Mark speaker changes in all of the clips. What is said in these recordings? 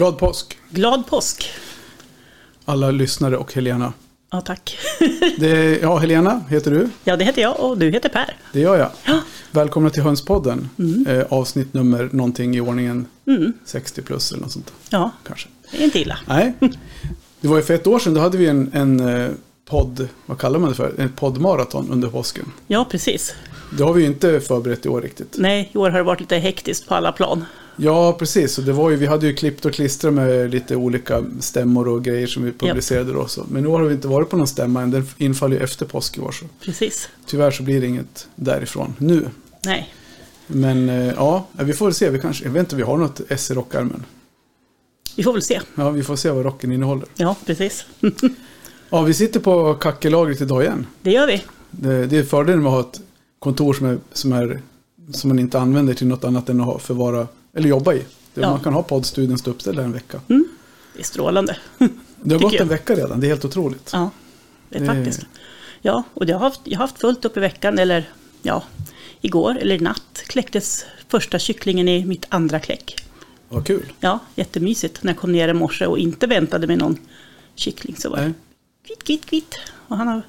Speaker 1: Glad påsk
Speaker 2: Glad påsk!
Speaker 1: alla lyssnare och Helena.
Speaker 2: Ja, tack.
Speaker 1: Är, ja, Helena heter du.
Speaker 2: Ja, det heter jag och du heter Per.
Speaker 1: Det gör jag.
Speaker 2: Ja.
Speaker 1: Välkomna till Hönspodden.
Speaker 2: Mm.
Speaker 1: Eh, avsnitt nummer någonting i ordningen 60 plus eller något sånt.
Speaker 2: Ja,
Speaker 1: Kanske.
Speaker 2: det är inte illa.
Speaker 1: Nej. Det var ju för ett år sedan, då hade vi en, en eh, podd, vad kallar man det för? En poddmaraton under påsken.
Speaker 2: Ja, precis.
Speaker 1: Det har vi ju inte förberett i år riktigt.
Speaker 2: Nej, i år har det varit lite hektiskt på alla plan.
Speaker 1: Ja, precis. Och det var ju, vi hade ju klippt och klistrat med lite olika stämmor och grejer som vi publicerade då. Så. Men nu har vi inte varit på någon stämma än. Den infaller ju efter påsk i år. Så.
Speaker 2: Precis.
Speaker 1: Tyvärr så blir det inget därifrån nu.
Speaker 2: Nej,
Speaker 1: Men eh, ja, vi får väl se. Vi kanske, jag vet inte, vi har något S i rockarmen.
Speaker 2: vi får väl se.
Speaker 1: Ja, vi får se vad rocken innehåller.
Speaker 2: Ja, precis.
Speaker 1: Ja, vi sitter på kackelagret idag igen.
Speaker 2: Det gör vi.
Speaker 1: Det, det är fördelen med att ha ett kontor som, är, som, är, som man inte använder till något annat än att förvara, eller jobba i.
Speaker 2: Ja.
Speaker 1: Man kan ha poddstudion uppställd där en vecka.
Speaker 2: Det är strålande.
Speaker 1: Det har gått
Speaker 2: jag.
Speaker 1: en vecka redan, det är helt otroligt.
Speaker 2: Ja, det är
Speaker 1: Det-
Speaker 2: faktiskt. Ja, och jag har, haft, jag har haft fullt upp i veckan, eller ja, igår eller i natt kläcktes första kycklingen i mitt andra kläck.
Speaker 1: Vad kul.
Speaker 2: Ja, jättemysigt när jag kom ner i morse och inte väntade med någon kyckling. Så var det kvitt, kvitt, kvitt. Och han har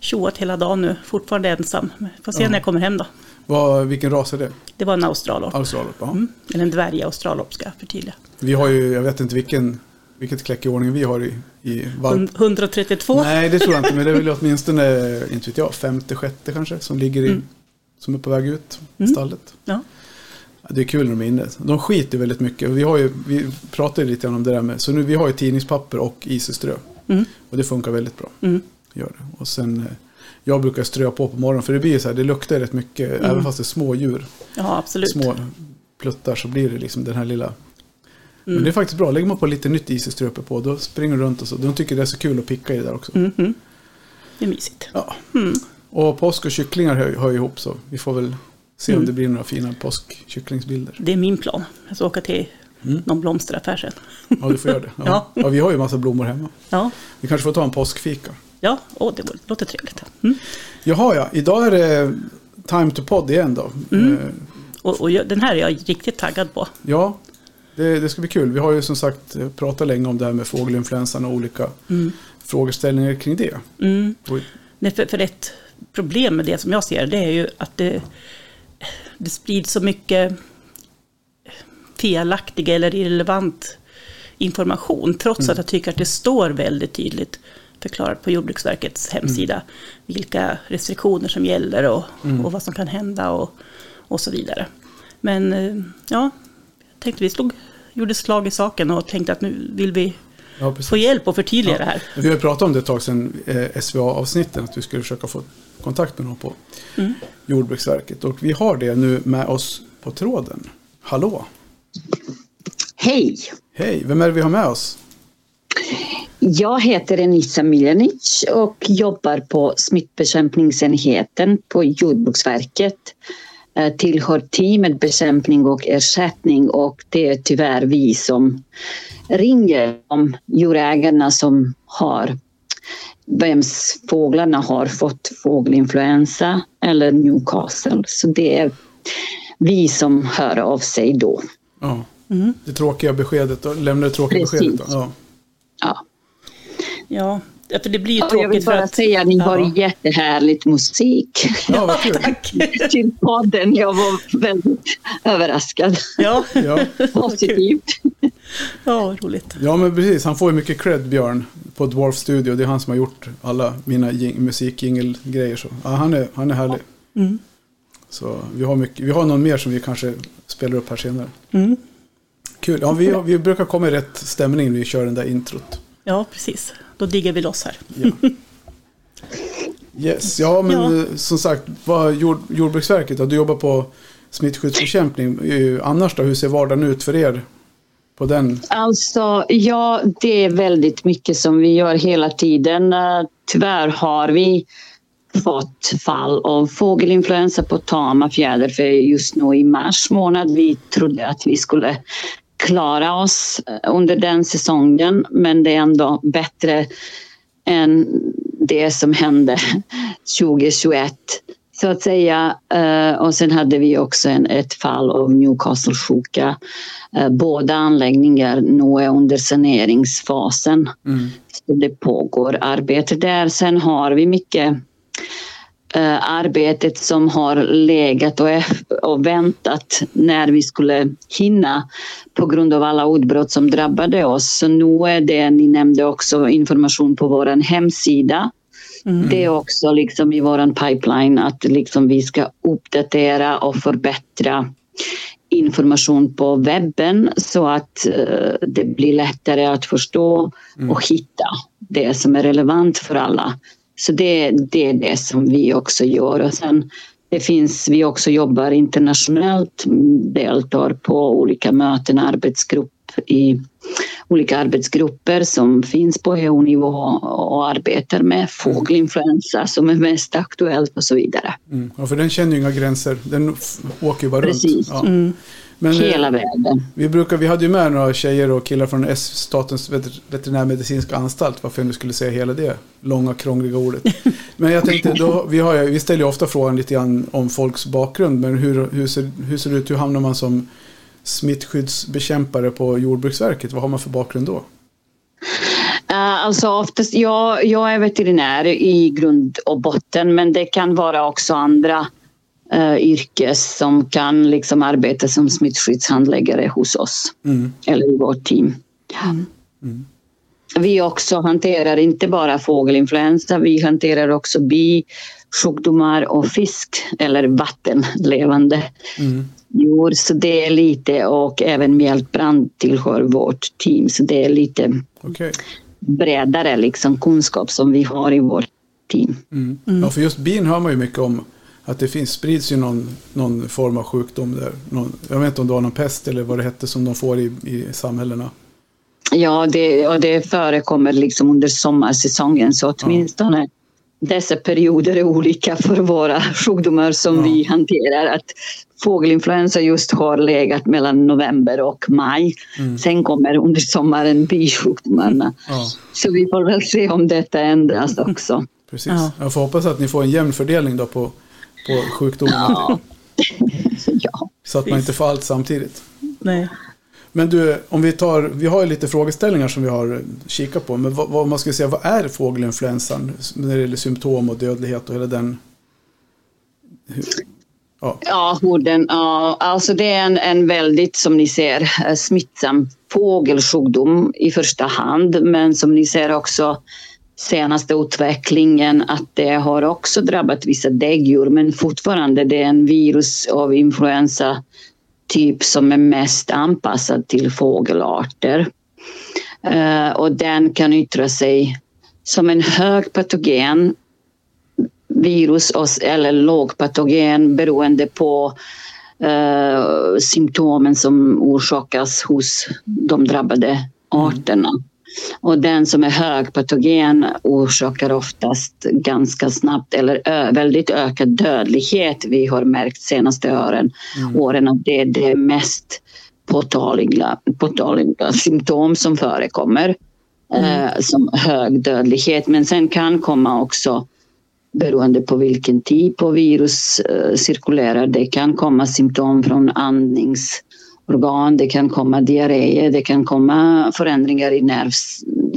Speaker 2: tjoat hela dagen nu, fortfarande ensam. Får se
Speaker 1: Ja.
Speaker 2: när jag kommer hem då.
Speaker 1: Vad, vilken ras är det?
Speaker 2: Det var en australorp.
Speaker 1: Australorp?
Speaker 2: Mm. Eller en dvärg-australorp ska jag förtydliga.
Speaker 1: Vi har ju, jag vet inte vilken, vilket kläck i ordning vi har i, i valp.
Speaker 2: Hund- 132.
Speaker 1: Nej, det tror jag inte, men det är väl åtminstone, inte vet jag, femte, sjätte kanske, som ligger i,
Speaker 2: Mm.
Speaker 1: som är på väg ut i stallet.
Speaker 2: Ja.
Speaker 1: Ja, Det är kul när de är inne. De skiter väldigt mycket. Vi, har ju, vi pratade lite grann om det där med, så nu vi har ju tidningspapper och iseströ.
Speaker 2: Mm.
Speaker 1: Och det funkar väldigt bra.
Speaker 2: Mm.
Speaker 1: Gör det. Och sen, eh, jag brukar strö på på morgonen, för det blir så här, det luktar rätt mycket, även fast det är små djur.
Speaker 2: ja, absolut.
Speaker 1: små pluttar så blir det liksom den här lilla. Men
Speaker 2: Mm.
Speaker 1: det är faktiskt bra. Lägger man på lite nytt iseströ uppe på då springer de runt och så. De tycker det är så kul att picka i det där också.
Speaker 2: Mhm. Det är mysigt.
Speaker 1: Ja.
Speaker 2: Mm.
Speaker 1: Och påsk och kycklingar hör, hör ihop så vi får väl se om
Speaker 2: Mm.
Speaker 1: det blir några fina påskkycklingsbilder.
Speaker 2: Det är min plan. Jag ska åka till
Speaker 1: Mm.
Speaker 2: någon blomsteraffär sen.
Speaker 1: Ja, du får göra det. Ja.
Speaker 2: Ja.
Speaker 1: Ja. vi har ju massa blommor hemma.
Speaker 2: Ja,
Speaker 1: Vi kanske får ta en påskfika.
Speaker 2: Ja. Åh, det låter trevligt. Mm.
Speaker 1: Jaha, ja. Idag är det time to podd igen då.
Speaker 2: Mm.
Speaker 1: Eh,
Speaker 2: Och, och den här är jag riktigt taggad på.
Speaker 1: Ja, det, det ska bli kul. Vi har ju som sagt pratat länge om det här med fågelinfluensan och olika frågeställningar kring det.
Speaker 2: Mm.
Speaker 1: Och,
Speaker 2: Nej, för, för ett problem med det som jag ser det är ju att det, det sprids så mycket felaktig eller irrelevant information. Trots att jag tycker att det står väldigt tydligt förklarat på Jordbruksverkets hemsida vilka restriktioner som gäller och, och vad som kan hända och, och så vidare. Men eh, ja, jag tänkte vi slog, gjorde slag i saken och tänkte att nu vill vi
Speaker 1: ja,
Speaker 2: få hjälp och förtydliga det här.
Speaker 1: Vi har pratat om det ett tag sedan eh, SVA-avsnitten, att vi skulle försöka få kontakt med någon på
Speaker 2: Mm.
Speaker 1: Jordbruksverket. Och vi har det nu med oss på tråden. Hallå!
Speaker 3: Hej!
Speaker 1: Hej! Vem är det vi har med oss?
Speaker 3: Jag heter Enisa Miljanic och jobbar på smittbekämpningsenheten på Jordbruksverket. Eh, Tillhör teamet bekämpning och ersättning och det är tyvärr vi som ringer om djurägarna som har vems fåglarna har fått fågelinfluensa eller Newcastle. Så det är vi som hör av sig då.
Speaker 1: Ja.
Speaker 2: Mm.
Speaker 1: Det tråkiga beskedet, då. lämnar det tråkiga
Speaker 3: Precis.
Speaker 1: beskedet. Då. Ja.
Speaker 3: Ja.
Speaker 2: Ja, för det blir ju
Speaker 3: Och jag vill
Speaker 2: tråkigt för
Speaker 3: bara
Speaker 2: att...
Speaker 3: säga att ni har
Speaker 2: Ja.
Speaker 3: jättehärligt musik.
Speaker 1: ja, vad kul.
Speaker 2: Tack!
Speaker 3: till podden. Jag var väldigt överraskad.
Speaker 2: Ja,
Speaker 1: Ja.
Speaker 3: Positivt.
Speaker 2: ja roligt.
Speaker 1: ja, men precis. Han får ju mycket cred, Björn, på Dwarf Studio. Det är han som har gjort alla mina jing- musikjingelgrejer. Så. Ja, han, är, han är härlig.
Speaker 2: Mm.
Speaker 1: Så vi har, mycket, vi har någon mer som vi kanske spelar upp här senare.
Speaker 2: Mm.
Speaker 1: Kul. Ja, vi, vi brukar komma i rätt stämning när vi kör den där introt.
Speaker 2: Ja, precis. Då diggar vi loss här.
Speaker 1: Ja. Yes, ja men
Speaker 2: Ja.
Speaker 1: eh, som sagt, vad jord, Jordbruksverket, då, du jobbar på smittskyddsbekämpning. Eh, Annars då, hur ser vardagen ut för er? På den?
Speaker 3: Alltså, ja, det är väldigt mycket som vi gör hela tiden. Eh, Tyvärr har vi fått fall av fågelinfluensa på tama fjäderfä just nu i mars månad. Vi trodde att vi skulle klara oss eh, under den säsongen men det är ändå bättre än det som hände 2021 så att säga. Eh, och sen hade vi också en, ett fall av Newcastle-sjuka. Eh, båda anläggningar nu är under saneringsfasen. Mm. Så det pågår arbete där. Sen har vi mycket arbetet som har legat och, och, väntat när vi skulle hinna på grund av alla utbrott som drabbade oss. Så nu är det, ni nämnde också information på vår hemsida Mm. Det är också liksom i vår pipeline att liksom vi ska uppdatera och förbättra information på webben så att uh, det blir lättare att förstå mm. och hitta det som är relevant för alla. Så det, det är det som vi också gör. Och sen det finns, vi också jobbar internationellt, deltar på olika möten, arbetsgrupp i olika arbetsgrupper som finns på EU-nivå och arbetar med fågelinfluensa som är mest aktuellt och så vidare.
Speaker 1: Mm. Ja, för den känner ju inga gränser, den åker ju bara
Speaker 3: Precis. runt. Ja. Mm. Men, eh, Hela vägen.
Speaker 1: Vi, brukar, vi hade ju med några tjejer och killar från S, Statens veterinärmedicinska anstalt. Varför nu skulle säga hela det långa krångliga ordet. Men jag tänkte, då, vi, har, vi ställer ju ofta frågan lite grann om folks bakgrund. Men hur, hur, ser, hur ser det ut? Hur hamnar man som smittskyddsbekämpare på Jordbruksverket? Vad har man för bakgrund då?
Speaker 3: Uh, alltså oftast, jag, jag är veterinär i grund och botten men det kan vara också andra uh, yrkes som kan liksom arbeta som smittskyddshandläggare hos oss mm. eller i vårt team. Mm. Mm. Vi också hanterar inte bara fågelinfluensa, vi hanterar också bisjukdomar och fisk eller vattenlevande mm djur. Så det är lite och även mjältbrand tillhör vårt team. Så det är lite okay. bredare liksom, kunskap som vi har i vårt team.
Speaker 1: Mm. Mm. Ja, för just bin hör man ju mycket om. Att det finns, sprids ju någon, någon form av sjukdom där. Någon, jag vet inte om det var någon pest eller vad det hette som de får i, i samhällena.
Speaker 3: Ja, det, och det förekommer liksom under sommarsäsongen så åtminstone ja dessa perioder är olika för våra sjukdomar som ja. vi hanterar. Att fågelinfluensa just har legat mellan november och maj. Mm. Sen kommer under sommaren bisjukdomarna. Ja. Så vi får väl se om detta ändras också.
Speaker 1: Precis. Ja. Jag får hoppas att ni får en jämn fördelning då på, på sjukdomarna. Ja. ja. Så att man inte får allt samtidigt.
Speaker 2: Nej.
Speaker 1: Men du, om vi tar, vi har ju lite frågeställningar som vi har kikat på. Men vad, vad man ska säga, vad är fågelinfluensan när det gäller symptom och dödlighet och hela den?
Speaker 3: Ja, ja, huden, ja alltså det är en, en väldigt, som ni ser, eh, smittsam fågelsjukdom i första hand. Men som ni ser också senaste utvecklingen att det har också drabbat vissa däggdjur men fortfarande det är en virus av influensa typ som är mest anpassad till fågelarter. Uh, och den kan yttra sig som en högpatogen virus eller lågpatogen beroende på uh, symptomen som orsakas hos de drabbade arterna. Och den som är högpatogen orsakar oftast ganska snabbt eller ö, väldigt ökad dödlighet. Vi har märkt senaste åren, mm. åren att det är det mest påtagliga, påtagliga symptom som förekommer. Mm. Eh, som hög dödlighet. Men sen kan komma också beroende på vilken typ av virus eh, cirkulerar. Det kan komma symptom från andnings organ, det kan komma diarré, det kan komma förändringar i nerv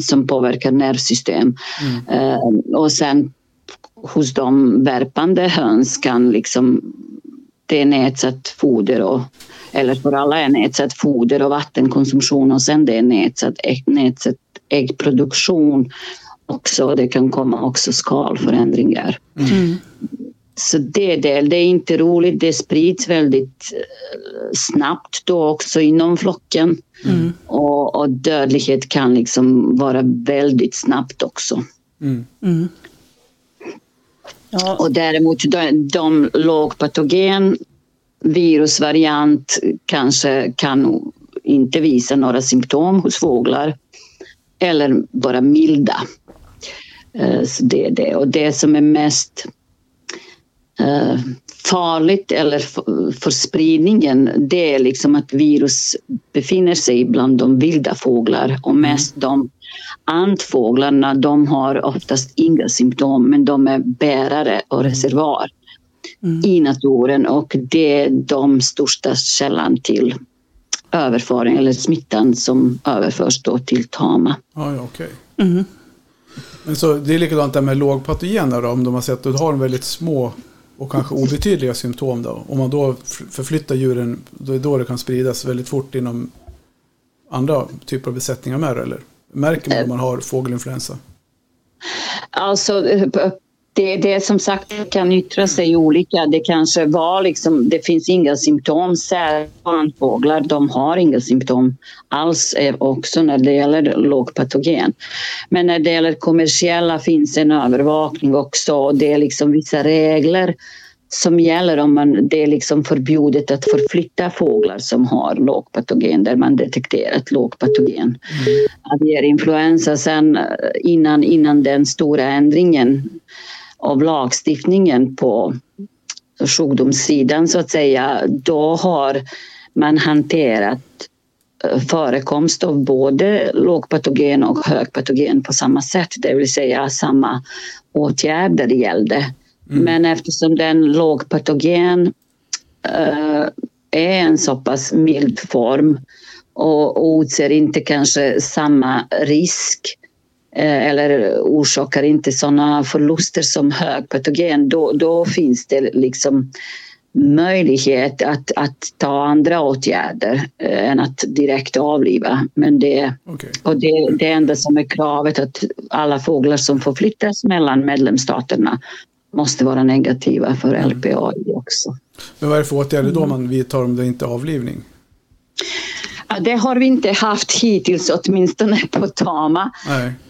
Speaker 3: som påverkar nervsystem. Mm. Uh, och sen hos de värpande höns kan liksom det är nedsatt foder och eller för alla är nedsatt foder och vattenkonsumtion och sen det är nedsatt, ägg, nedsatt äggproduktion också. Det kan komma också skalförändringar. Mm. Så det, det, det är inte roligt. Det sprids väldigt eh, snabbt då också inom flocken. Mm. Och, och, dödlighet kan liksom vara väldigt snabbt också. Mm. Mm. Ja. Och däremot de, de lågpatogen virusvariant kanske kan inte visa några symptom hos fåglar eller vara milda. Eh, så det är det. Och det som är mest farligt eller för spridningen det är liksom att virus befinner sig bland de vilda fåglar och mm. mest de andfåglarna de har oftast inga symptom men de är bärare och mm. reservoar. mm. i naturen och det är de största källan till överföring eller smittan som överförs då till tama.
Speaker 1: Ja, okej. Mm. Men så det är likadant där med lågpatogener då, om de har sett att du har en väldigt små och kanske obetydliga symptom då. Om man då förflyttar djuren, då är då det kan spridas väldigt fort inom andra typer av besättningar med eller? Märker man om man har fågelinfluensa?
Speaker 3: Alltså, det, det som sagt kan yttra sig olika. Det kanske var liksom, det finns inga symptom. Sälfåglar, de har inga symptom alls eh, också när det gäller lågpatogen. Men när det gäller kommersiella finns en övervakning också. Det är liksom vissa regler som gäller om man, det är liksom förbjudet att förflytta fåglar som har lågpatogen där man detekterat lågpatogen. Mm. Aviarinfluensa sen eh, innan, innan den stora ändringen av lagstiftningen på sjukdomssidan så att säga, då har man hanterat eh, förekomst av både lågpatogen och högpatogen på samma sätt, det vill säga samma åtgärder gällde. Mm. Men eftersom den lågpatogen uh, är en så pass mild form och utser inte kanske samma risk eller orsakar inte sådana förluster som högpatogen, då, då finns det liksom möjlighet att, att ta andra åtgärder eh, än att direkt avliva. Men det, okay. och det, det enda som är kravet att alla fåglar som får flyttas mellan medlemsstaterna måste vara negativa för mm. LPA också.
Speaker 1: Men vad är det för åtgärder då man vidtar om det inte är avlivning?
Speaker 3: Det har vi inte haft hittills, åtminstone på tama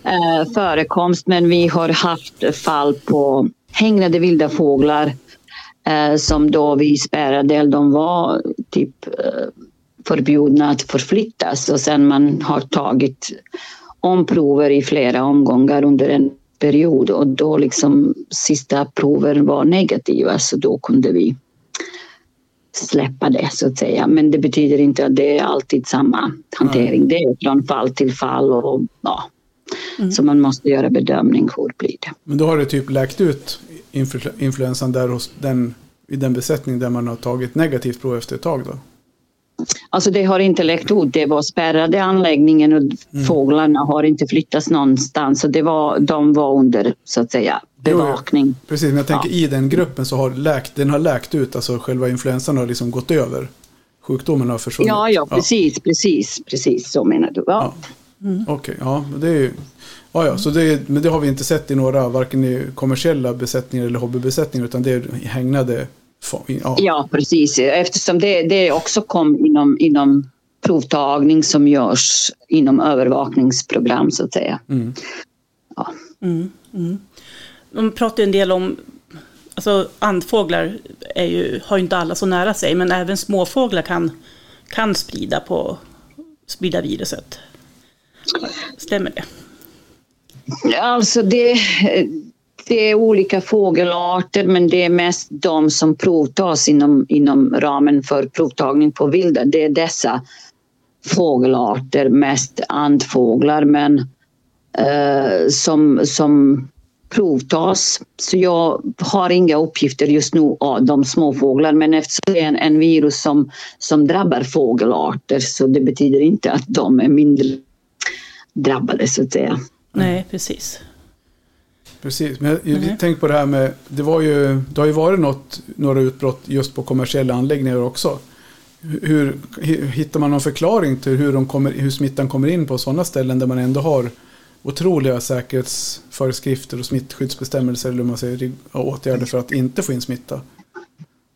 Speaker 3: eh, förekomst. Men vi har haft fall på hägnade vilda fåglar eh, som då vi spärrade, de var typ eh, förbjudna att förflyttas och sen man har tagit omprover i flera omgångar under en period och då liksom sista prover var negativa så då kunde vi släppa det så att säga. Men det betyder inte att det är alltid samma hantering. Det är från fall till fall och ja. Mm. Så man måste göra bedömning hur blir det.
Speaker 1: Men då har det typ läkt ut influensan där hos den, i den besättning där man har tagit negativt prov efter ett tag då?
Speaker 3: Alltså det har inte läckt ut. Det var spärrade anläggningen och mm. fåglarna har inte flyttats någonstans. Så det var, de var under så att säga bevakning. Jo,
Speaker 1: precis, men jag tänker ja. i den gruppen så har läkt, den har läkt ut. Alltså själva influensan har liksom gått över. Sjukdomen har försvunnit.
Speaker 3: Ja, ja precis, ja. precis, precis så menar du. Ja.
Speaker 1: Mm. Okej, okay, ja, det är ju... Ja, ja, så det, men det har vi inte sett i några, varken i kommersiella besättningar eller hobbybesättningar, utan det är hägnade
Speaker 3: Ja. ja, precis. Eftersom det, det också kom inom, inom provtagning som görs inom övervakningsprogram så att säga. Mm.
Speaker 2: Ja. Mm, mm. De pratar en del om, alltså andfåglar är ju, har ju inte alla så nära sig, men även småfåglar kan, kan sprida, på, sprida viruset. Stämmer det?
Speaker 3: Alltså det, det är olika fågelarter men det är mest de som provtas inom, inom ramen för provtagning på vilda. Det är dessa fågelarter, mest andfåglar men eh, som, som provtas. Så jag har inga uppgifter just nu av de småfåglar men eftersom det är en, en virus som, som drabbar fågelarter så det betyder inte att de är mindre drabbade så att säga.
Speaker 2: Nej, precis.
Speaker 1: Precis, men jag mm. tänk på det här med, det, var ju, det har ju varit något, några utbrott just på kommersiella anläggningar också. Hur, hittar man någon förklaring till hur, de kommer, hur smittan kommer in på sådana ställen där man ändå har otroliga säkerhetsföreskrifter och smittskyddsbestämmelser eller man säger, åtgärder för att inte få in smitta?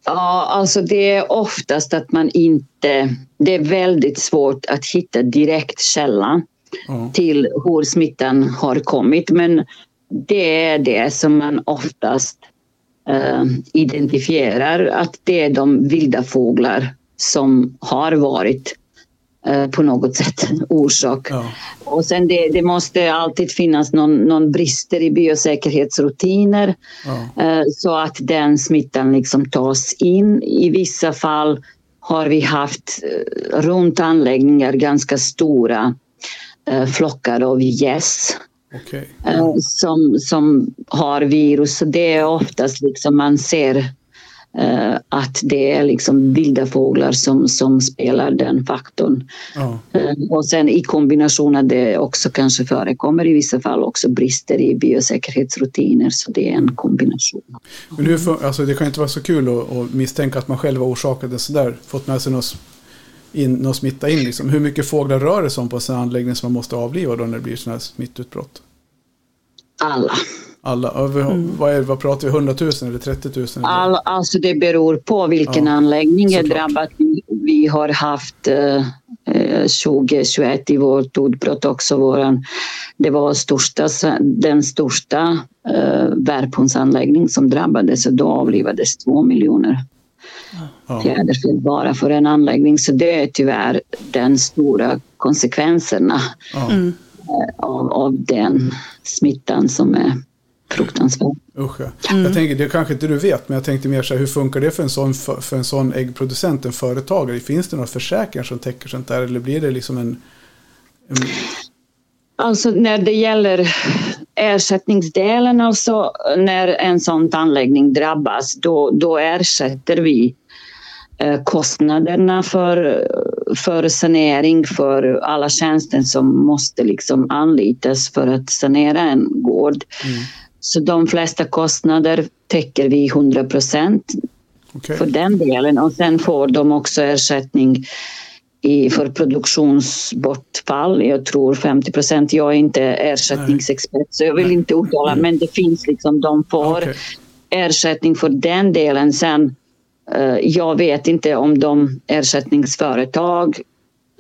Speaker 3: Ja, alltså det är oftast att man inte... Det är väldigt svårt att hitta direkt källa ja. till hur smittan har kommit. Men det är det som man oftast uh, identifierar att det är de vilda fåglar som har varit uh, på något sätt orsak. Ja. Och sen det, det, måste alltid finnas någon, någon brister i biosäkerhetsrutiner ja. uh, så att den smittan liksom tas in. I vissa fall har vi haft runt anläggningar ganska stora flockar av gäss Okay. Eh, som, som har virus. Så det är oftast liksom man ser eh, att det är liksom vilda fåglar som, som spelar den faktorn.
Speaker 1: Ja.
Speaker 3: Eh, och sen i kombination att det också kanske förekommer i vissa fall också brister i biosäkerhetsrutiner så det är en kombination.
Speaker 1: Men hur, alltså det kan inte vara så kul att, att misstänka att man själv har orsakat det sådär. Fått med sig någon, s- in, någon smitta in liksom. Hur mycket fåglar rör det sig om på en anläggning som man måste avliva då när det blir sådana här smittutbrott?
Speaker 3: Alla.
Speaker 1: Alla, över, vad, är, vad pratar vi, 100 000 eller 30 000? eller?
Speaker 3: All, alltså det beror på vilken
Speaker 1: Ja,
Speaker 3: anläggning är drabbat. Vi, vi har haft eh, eh, 2021 i vårt utbrott också. Våran, det var största, den största eh, värphundsanläggning som drabbades och då avlivades två miljoner
Speaker 1: Ja.
Speaker 3: bara för en anläggning. Så det är tyvärr den stora konsekvenserna
Speaker 1: Ja.
Speaker 2: Mm.
Speaker 3: av, av den smittan som är fruktansvärd.
Speaker 1: Usch ja. Jag tänker, det kanske inte du vet, men jag tänkte mer så här, hur funkar det för en sån, för, för en sån äggproducent, en företagare? Finns det några försäkringar som täcker sånt där, eller blir det liksom en... en
Speaker 3: Alltså när det gäller ersättningsdelen, alltså när en sån anläggning drabbas, då, då ersätter vi eh, kostnaderna för, för sanering för alla tjänster som måste liksom anlitas för att sanera en gård. Så de flesta kostnader täcker vi 100 procent
Speaker 1: okej.
Speaker 3: för den delen och sen får de också ersättning i, för produktionsbortfall. Jag tror 50 procent. Jag är inte ersättningsexpert så jag vill inte uttala men det finns liksom, de får
Speaker 1: Okej.
Speaker 3: ersättning för den delen. Sen, eh, jag vet inte om de ersättningsföretag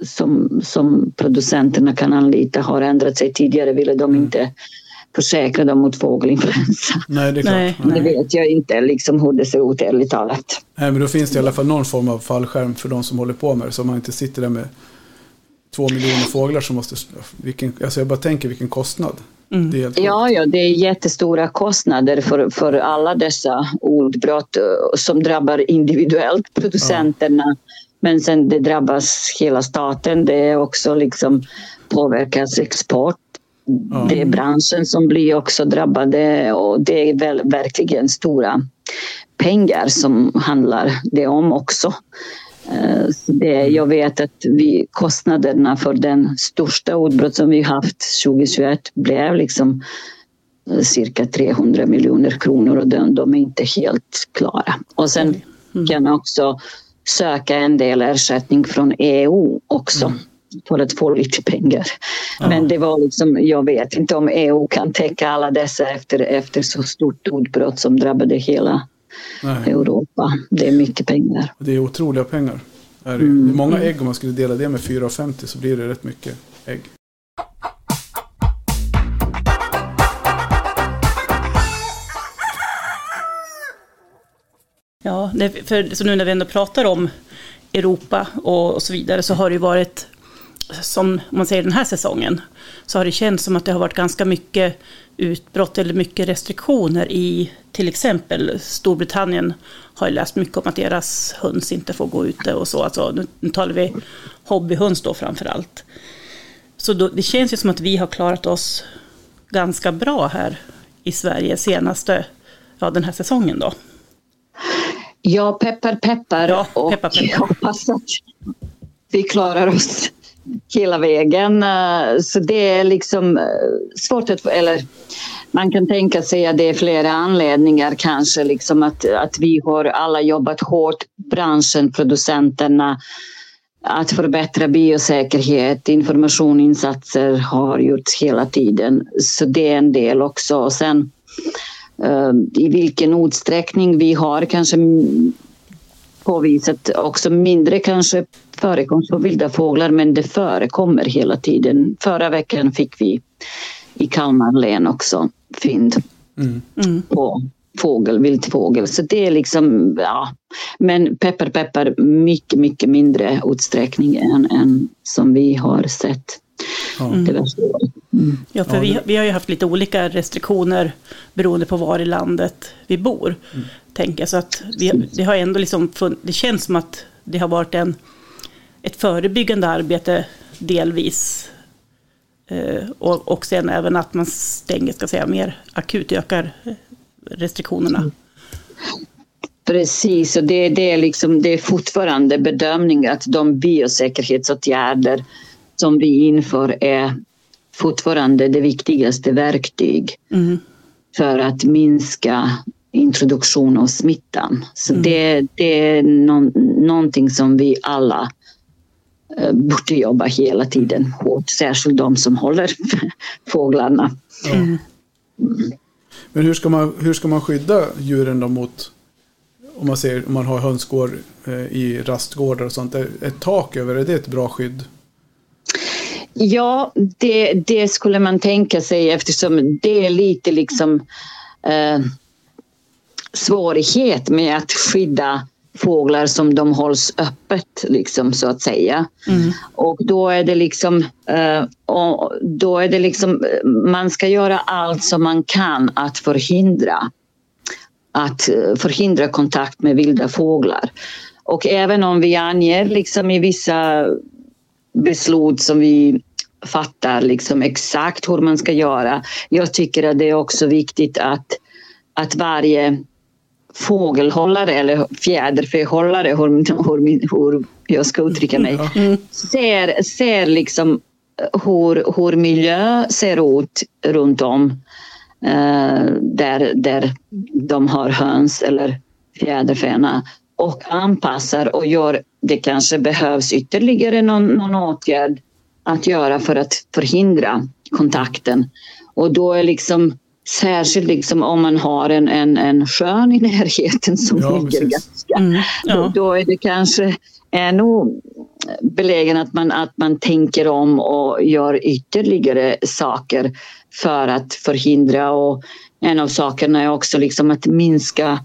Speaker 3: som, som producenterna kan anlita har ändrat sig. Tidigare ville de inte försäkra dem mot fågelinfluensa.
Speaker 1: Nej, det är klart.
Speaker 2: Nej.
Speaker 3: Det vet jag inte liksom hur det ser ut ärligt talat.
Speaker 1: Nej, men då finns det i alla fall någon form av fallskärm för de som håller på med det. Så man inte sitter där med två miljoner fåglar som måste... Vilken, alltså jag bara tänker vilken kostnad. Helt
Speaker 3: Ja, ja, det är jättestora kostnader för, för alla dessa ordbrott eh, som drabbar individuellt producenterna. Men sen det drabbas hela staten. Det är också liksom påverkas export.
Speaker 1: Ja.
Speaker 3: Det är branschen som blir också drabbade och det är väl, verkligen stora pengar som handlar det om också. Eh, det, jag vet att vi, kostnaderna för den största utbrott som vi haft 2021 blev liksom eh, cirka 300 miljoner kronor och de, de är inte helt klara. Och sen kan man också söka en del ersättning från EU också för att få lite pengar. Men det var liksom, jag vet inte om EU kan täcka alla dessa efter, efter så stort utbrott som drabbade hela
Speaker 1: Nej,
Speaker 3: Europa. Det är mycket pengar.
Speaker 1: det är otroliga pengar. Det är, det. det är många ägg om man skulle dela det med 4,50 så blir det rätt mycket ägg.
Speaker 2: Ja, för, så nu när vi ändå pratar om Europa och, och så vidare så har det ju varit, som om man säger den här säsongen, så har det känts som att det har varit ganska mycket utbrott eller mycket restriktioner i till exempel Storbritannien har jag läst mycket om att deras höns inte får gå ute och så. Alltså, nu, nu talar vi hobbyhöns då framför allt. Så då, det känns ju som att vi har klarat oss ganska bra här i Sverige senaste, ja den här säsongen då.
Speaker 3: Ja, peppar peppar.
Speaker 2: Ja,
Speaker 3: och
Speaker 2: peppar, peppar.
Speaker 3: jag hoppas att vi klarar oss hela vägen. Eh, så det är liksom eh, svårt att... Eller man kan tänka sig att det är flera anledningar kanske. Liksom att, att vi har alla jobbat hårt, branschen, producenterna, att förbättra biosäkerhet, informationsinsatser har gjorts hela tiden. Så det är en del också. Och sen eh, i vilken utsträckning vi har kanske påvisat också mindre kanske förekomst på vilda fåglar men det förekommer hela tiden. Förra veckan fick vi i Kalmar län också fynd
Speaker 1: Mm.
Speaker 2: Mm.
Speaker 3: på fågel, vildfågel. Så det är liksom, ja. Men peppar peppar mycket, mycket mindre utsträckning än, än som vi har sett det värsta året.
Speaker 2: Ja, för vi, vi har ju haft lite olika restriktioner beroende på var i landet vi bor. Tänker jag. Så att vi, det har ändå liksom fun- det känns som att det har varit en, ett förebyggande arbete delvis. Eh, och, och sen även att man stänger, ska säga, mer akut ökar restriktionerna.
Speaker 3: Precis, och det, det, är liksom, det är fortfarande bedömning att de biosäkerhetsåtgärder som vi inför är fortfarande det viktigaste verktyg
Speaker 2: Mm.
Speaker 3: för att minska introduktion av smittan. Så det, det är någon, någonting som vi alla eh, borde jobba hela tiden hårt, särskilt de som håller fåglarna.
Speaker 1: Men hur ska man, hur ska man skydda djuren då mot, om man, ser, om man har hönsgård eh, i rastgårdar och sånt, är ett tak över, är det ett bra skydd?
Speaker 3: Ja, det, det skulle man tänka sig eftersom det är lite liksom eh, svårighet med att skydda fåglar som de hålls öppet liksom så att säga. Och då är det liksom, eh, då är det liksom, man ska göra allt som man kan att förhindra att eh, förhindra kontakt med vilda fåglar. Och även om vi anger liksom i vissa beslut som vi fattar liksom exakt hur man ska göra. Jag tycker att det är också viktigt att, att varje fågelhållare eller fjäderfähållare, hur, hur, hur jag ska uttrycka mig, ser, ser liksom hur, hur miljö ser ut runt om eh, där, där de har höns eller fjäderfäna och anpassar och gör, det kanske behövs ytterligare någon, någon åtgärd att göra för att förhindra kontakten. Och då är liksom särskilt liksom om man har en, en, en sjön i närheten som
Speaker 1: Ja,
Speaker 3: ligger
Speaker 1: precis.
Speaker 3: ganska
Speaker 2: Mm.
Speaker 3: då,
Speaker 2: Ja.
Speaker 3: då är det kanske ännu belägen att man, att man tänker om och gör ytterligare saker för att förhindra. Och en av sakerna är också liksom att minska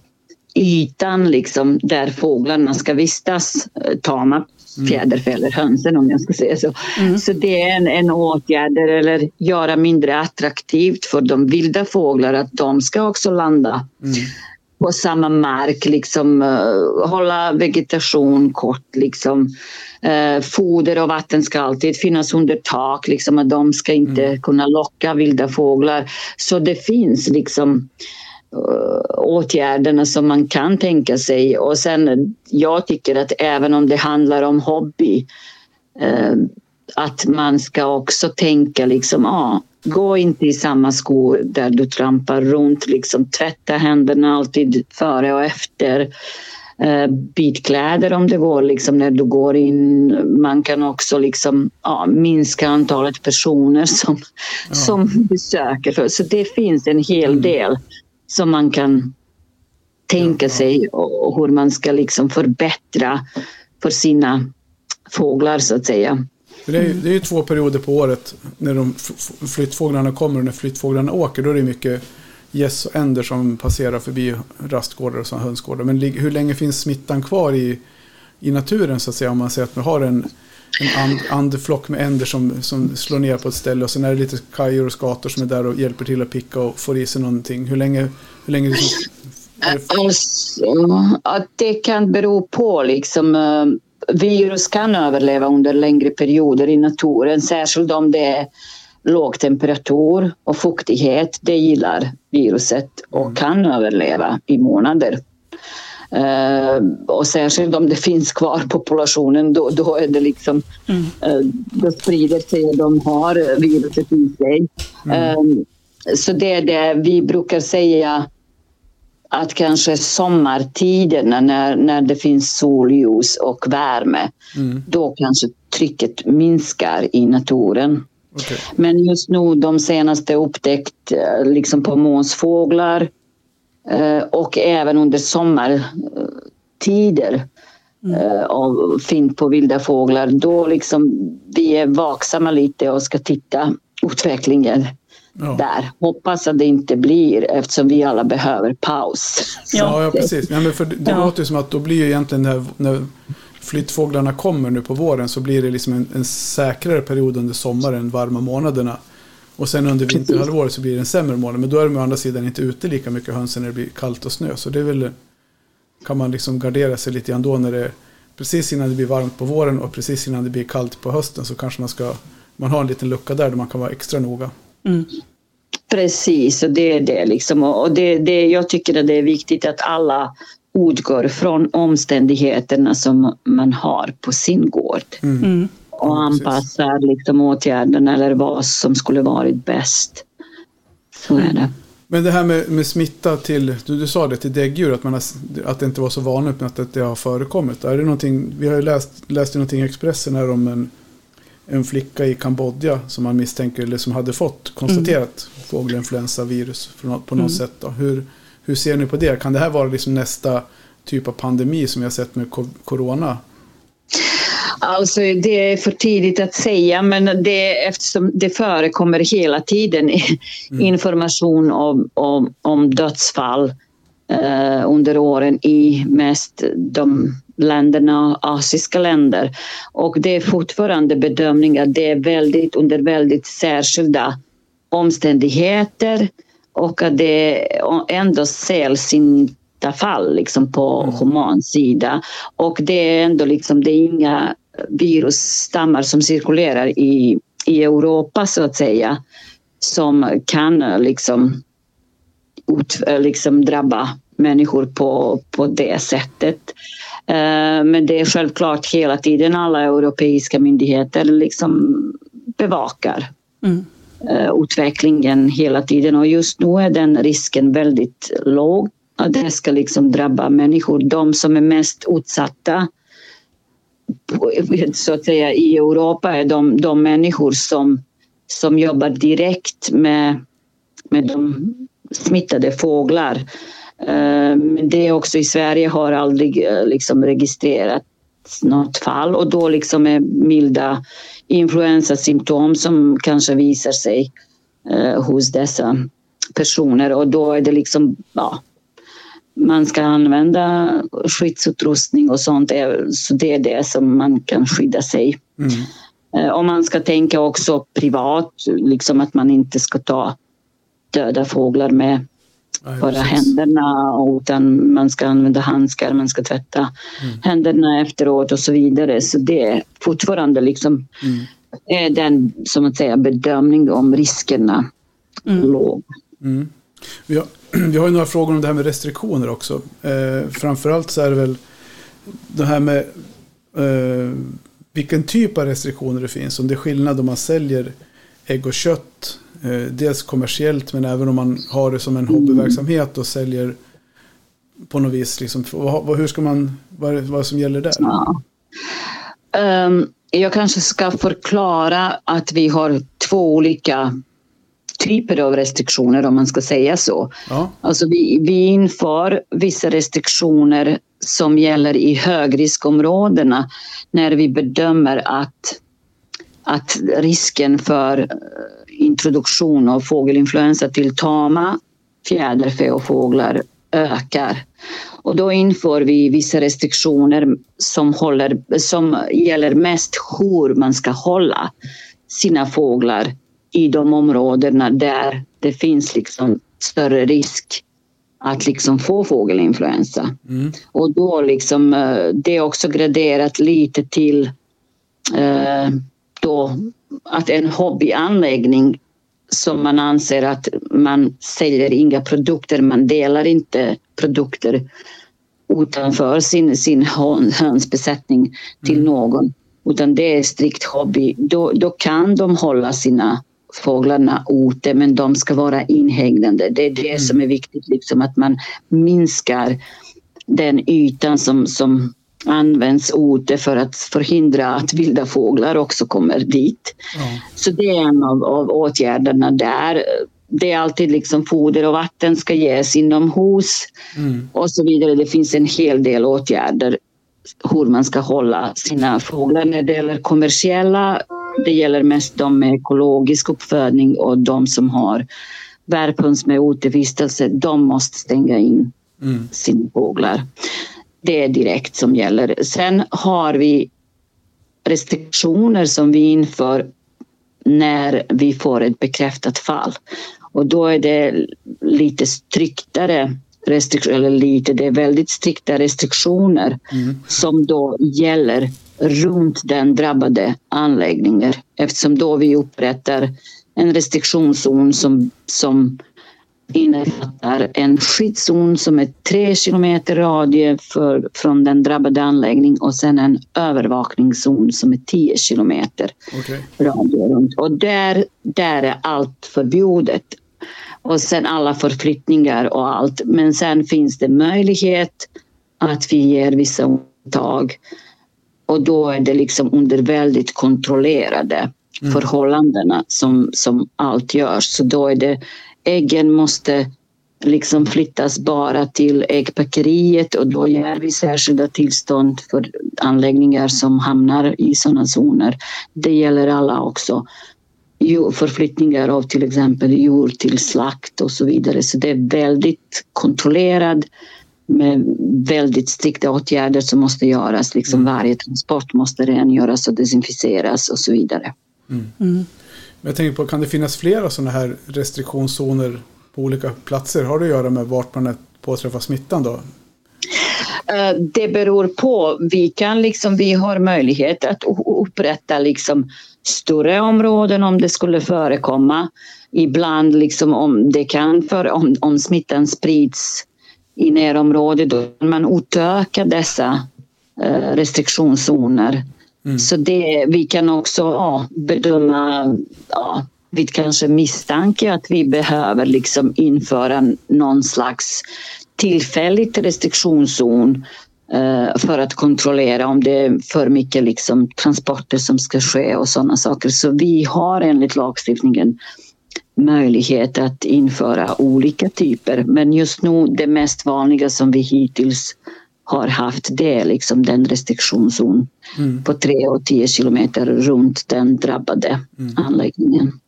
Speaker 3: ytan liksom, där fåglarna ska vistas, eh, tama fjäderfä eller hönsen om jag ska säga så. Så det är en, en åtgärd eller göra mindre attraktivt för de vilda fåglar att de ska också landa på samma mark, liksom eh, hålla vegetation kort. Liksom. Eh, foder och vatten ska alltid finnas under tak, liksom, att de ska inte kunna locka vilda fåglar. Så det finns liksom åtgärderna som man kan tänka sig. Och sen, jag tycker att även om det handlar om hobby, eh, att man ska också tänka liksom, ah, gå inte i samma skor där du trampar runt, liksom tvätta händerna alltid före och efter. Eh, byt kläder om det går liksom när du går in. Man kan också liksom, ja, minska antalet personer som, som besöker. Så det finns en hel del som man kan tänka sig och hur man ska liksom förbättra för sina fåglar så att säga.
Speaker 1: Det, är, ju- det är ju två perioder på året när de flyttfåglarna kommer och när flyttfåglarna åker. Då är det mycket gäss och änder som passerar förbi rastgårdar och hönsgårdar. Men hur länge finns smittan kvar i, i naturen så att säga? Om man säger att man har en, en and, andflock med änder som, som slår ner på ett ställe och sen är det lite kajor och skator som är där och hjälper till att picka och får i sig någonting. Hur länge, hur länge liksom, det,
Speaker 3: Alltså, att det kan bero på liksom eh, virus kan överleva under längre perioder i naturen, särskilt om det är låg temperatur och fuktighet. Det gillar viruset och kan överleva i månader. Eh, och särskilt om det finns kvar populationen, då, då är det liksom, eh, då sprider sig och de har viruset i sig. Eh, så det är det vi brukar säga att kanske sommartiderna när, när det finns solljus och värme, då kanske trycket minskar i naturen.
Speaker 1: okej.
Speaker 3: Men just nu de senaste upptäckt eh, liksom på måsfåglar eh, och även under sommartider eh, av fint på vilda fåglar, då liksom vi är vaksamma lite och ska titta utvecklingen
Speaker 1: Ja.
Speaker 3: där. Hoppas att det inte blir eftersom vi alla behöver paus.
Speaker 1: Ja, ja precis. Ja, men för det det
Speaker 2: Ja.
Speaker 1: låter ju som att då blir ju egentligen när, när flyttfåglarna kommer nu på våren så blir det liksom en, en säkrare period under sommaren, varma månaderna. Och sen under vinterhalvåret så blir det en sämre månad. Men då är de å andra sidan inte ute lika mycket hönsen när det blir kallt och snö. Så det är väl, kan man liksom gardera sig lite grann då när det precis innan det blir varmt på våren och precis innan det blir kallt på hösten så kanske man ska man har en liten lucka där, där man kan vara extra noga.
Speaker 3: Precis, och det är det liksom. Och det, det, jag tycker att det är viktigt att alla utgår från omständigheterna som man har på sin gård.
Speaker 2: Mm.
Speaker 3: Och
Speaker 1: Ja, precis.
Speaker 3: anpassar liksom åtgärderna eller vad som skulle varit bäst. Så är det.
Speaker 1: Men det här med, med smitta till, du, du sa det till däggdjur, att, man har, att det inte var så vanligt men att det, har förekommit. Är det någonting, vi har ju läst, läst någonting i Expressen här om en, en flicka i Kambodja som man misstänker, eller som hade fått konstaterat fågelinfluensavirus på något, något sätt. Då. Hur, hur ser ni på det? Kan det här vara liksom nästa typ av pandemi som vi har sett med co- corona?
Speaker 3: Alltså det är för tidigt att säga men det, eftersom det förekommer hela tiden information om, om, om dödsfall eh, under åren i mest de länderna, asiska länder. Och det är fortfarande bedömningar, det är väldigt under väldigt särskilda omständigheter och att det ändå sällsynta fall liksom på human sida. Och det är ändå liksom, det är inga virusstammar som cirkulerar i, i Europa så att säga som kan liksom, ut, liksom drabba människor på, på det sättet. Eh, Men det är självklart hela tiden alla europeiska myndigheter liksom bevakar
Speaker 2: Mm.
Speaker 3: eh, utvecklingen hela tiden och just nu är den risken väldigt låg. Att det ska liksom drabba människor, de som är mest utsatta så att säga i Europa är de, de människor som, som jobbar direkt med, med de smittade fåglar. Eh, men det är också i Sverige har aldrig eh, liksom registrerat något fall. Och då liksom är milda influensasymptom som kanske visar sig eh, hos dessa personer. Och då är det liksom, ja, man ska använda skyddsutrustning och sånt. eh, Så det är det som man kan skydda sig.
Speaker 1: Mm.
Speaker 3: Eh, Och man ska tänka också privat, liksom att man inte ska ta döda fåglar med
Speaker 1: Nej,
Speaker 3: bara
Speaker 1: precis.
Speaker 3: händerna utan man ska använda handskar, man ska tvätta händerna efteråt och så vidare. Så det är fortfarande liksom
Speaker 1: Mm.
Speaker 3: är den som att säga bedömning om riskerna låg.
Speaker 1: Mm. Vi, har, vi har ju några frågor om det här med restriktioner också. Eh, framförallt så är det väl det här med eh, vilken typ av restriktioner det finns. Om det är skillnad om man säljer ägg och kött. Eh, dels kommersiellt men även om man har det som en hobbyverksamhet och säljer på något vis. Liksom, vad, hur ska man, vad, är det- vad som gäller där?
Speaker 3: Ja. Um, jag kanske ska förklara att vi har två olika typer av restriktioner om man ska säga så.
Speaker 1: Ja,
Speaker 3: Alltså vi, vi inför vissa restriktioner som gäller i högriskområdena när vi bedömer att, att risken för eh, introduktion av fågelinfluensa till tama fjäderfä och fåglar ökar. Och då inför vi vissa restriktioner som, håller, som gäller mest hur man ska hålla sina fåglar i de områdena där det finns liksom större risk att liksom få fågelinfluensa.
Speaker 1: mm.
Speaker 3: Och då liksom, eh, det är också graderat lite till eh, då att en hobbyanläggning som man anser att man säljer inga produkter, man delar inte produkter utanför sin, sin hön- hönsbesättning till någon. Utan det är strikt hobby. Då, då kan de hålla sina fåglarna ute men de ska vara inhägnade. Det är det som är viktigt, liksom, att man minskar den ytan som, som används ute för att förhindra att vilda fåglar också kommer dit.
Speaker 1: ja.
Speaker 3: Så det är en av, av åtgärderna där. Det är alltid liksom foder och vatten ska ges inomhus
Speaker 1: Mm.
Speaker 3: och så vidare. Det finns en hel del åtgärder hur man ska hålla sina fåglar. När det gäller kommersiella, det gäller mest de med ekologisk uppfödning och de som har värphöns med utevistelse, de måste stänga in
Speaker 1: Mm.
Speaker 3: sina fåglar. Det är direkt som gäller. Sen har vi restriktioner som vi inför när vi får ett bekräftat fall. Och då är det lite striktare restriktioner, eller lite, det är väldigt strikta restriktioner
Speaker 1: Mm.
Speaker 3: som då gäller runt den drabbade anläggningen eftersom då vi upprättar en restriktionszon som, som innefattar en skyddszon som är tre kilometer radie för, från den drabbade anläggningen och sen en övervakningszon som är tio kilometer
Speaker 1: Okej.
Speaker 3: radie runt. Och där, där är allt förbjudet. Och sen alla förflyttningar och allt. Men sen finns det möjlighet att vi ger vissa undantag. Och då är det liksom under väldigt kontrollerade förhållandena som, som allt görs. Så då är det äggen måste liksom flyttas bara till äggpackeriet och då ger vi särskilda tillstånd för anläggningar som hamnar i sådana zoner. Det gäller alla också. Förflyttningar av till exempel djur till slakt och så vidare. Så det är väldigt kontrollerad med väldigt strikta åtgärder som måste göras. Liksom varje transport måste rengöras och desinficeras och så vidare.
Speaker 1: Men jag tänker på, kan det finnas flera sådana här restriktionszoner på olika platser? Har det att göra med vart man är påträffar smittan då?
Speaker 3: Eh, Det beror på. Vi, kan liksom, vi har möjlighet att upprätta liksom större områden om det skulle förekomma. Ibland liksom om, det kan för, om, om smittan sprids i närområdet man utöka dessa eh, restriktionszoner. Så det, vi kan också ja, bedöma ja, vid kanske misstanke att vi behöver liksom införa någon slags tillfälligt restriktionszon eh, för att kontrollera om det är för mycket liksom transporter som ska ske och sådana saker. Så vi har enligt lagstiftningen möjlighet att införa olika typer. Men just nu det mest vanliga som vi hittills har haft det är liksom den restriktionszon på 3 och 10 kilometer runt den drabbade anläggningen.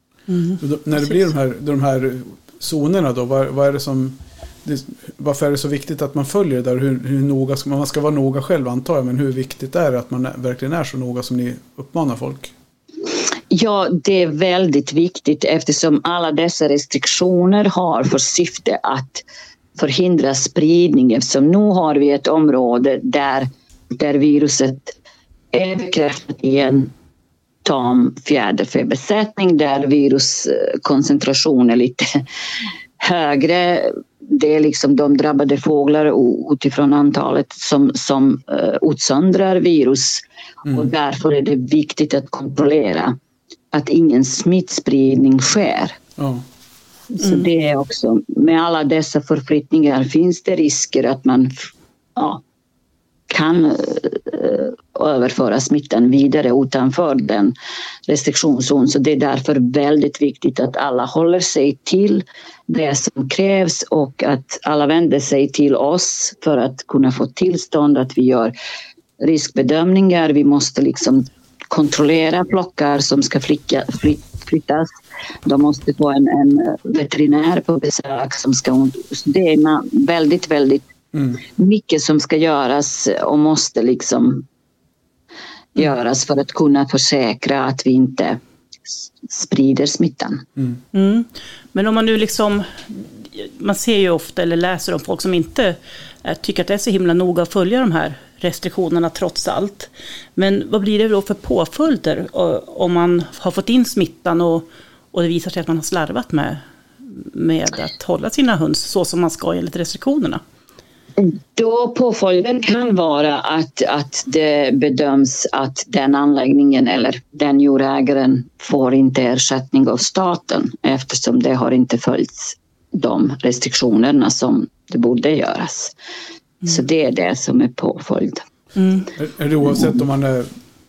Speaker 1: Och Då, när det blir de här, de här zonerna då, vad, vad är det som... Det, varför är det så viktigt att man följer det där? Hur, hur noga ska man, man ska vara noga själv antar jag, men hur viktigt är det att man verkligen är så noga som ni uppmanar folk?
Speaker 3: Ja, det är väldigt viktigt eftersom alla dessa restriktioner har för syfte att förhindra spridning eftersom nu har vi ett område där, där viruset är bekräftat i en tam fjäderfäbesättning där viruskoncentrationen är lite högre. Det är liksom de drabbade fåglar utifrån antalet som, som uh, utsöndrar virus. Och därför är det viktigt att kontrollera att ingen smittspridning sker.
Speaker 1: Ja.
Speaker 3: Så det är också, med alla dessa förflyttningar finns det risker att man ja, kan eh, överföra smittan vidare utanför den restriktionszon. Så det är därför väldigt viktigt att alla håller sig till det som krävs och att alla vänder sig till oss för att kunna få tillstånd att vi gör riskbedömningar. Vi måste liksom kontrollera flockar som ska flicka, flyt, flyttas. De måste få en, en veterinär på besök som ska... Det är väldigt, väldigt mycket som ska göras och måste liksom göras för att kunna försäkra att vi inte sprider smittan.
Speaker 2: Mm. Men om man nu liksom, man ser ju ofta eller läser om folk som inte eh, tycker att det är så himla noga att följa de här restriktionerna trots allt. Men vad blir det då för påföljder eh, om man har fått in smittan och, och det visar sig att man har slarvat med, med att hålla sina höns så som man ska enligt restriktionerna?
Speaker 3: Då påföljden kan vara att, att det bedöms att den anläggningen eller den djurägaren får inte ersättning av staten eftersom det har inte följts de restriktionerna som det borde göras. Så det är det som är påföljd.
Speaker 1: Är, är det oavsett om man är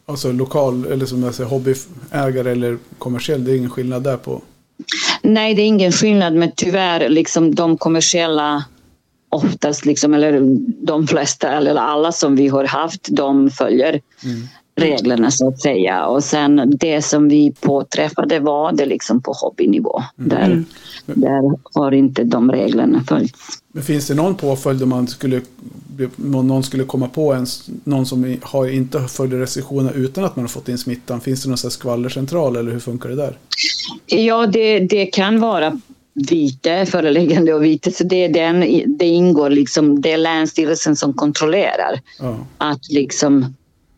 Speaker 1: alltså, lokal eller som jag säger, hobbyägare eller kommersiell? Det är ingen skillnad där på?
Speaker 3: Nej, det är ingen skillnad, men tyvärr liksom de kommersiella oftast, liksom, eller de flesta eller alla som vi har haft, de följer reglerna så att säga. Och sen det som vi påträffade var det liksom på hobbynivå. Där, där har inte de reglerna följts.
Speaker 1: Men finns det någon påföljd om man skulle, någon skulle komma på en, någon som har, inte har följt restriktionerna utan att man har fått in smittan? Finns det någon skvallercentral eller hur funkar det där?
Speaker 3: Ja, det, det kan vara vite, föreläggande och vite. Så det, är den, det ingår liksom, det är Länsstyrelsen som kontrollerar.
Speaker 1: Ja.
Speaker 3: att, liksom,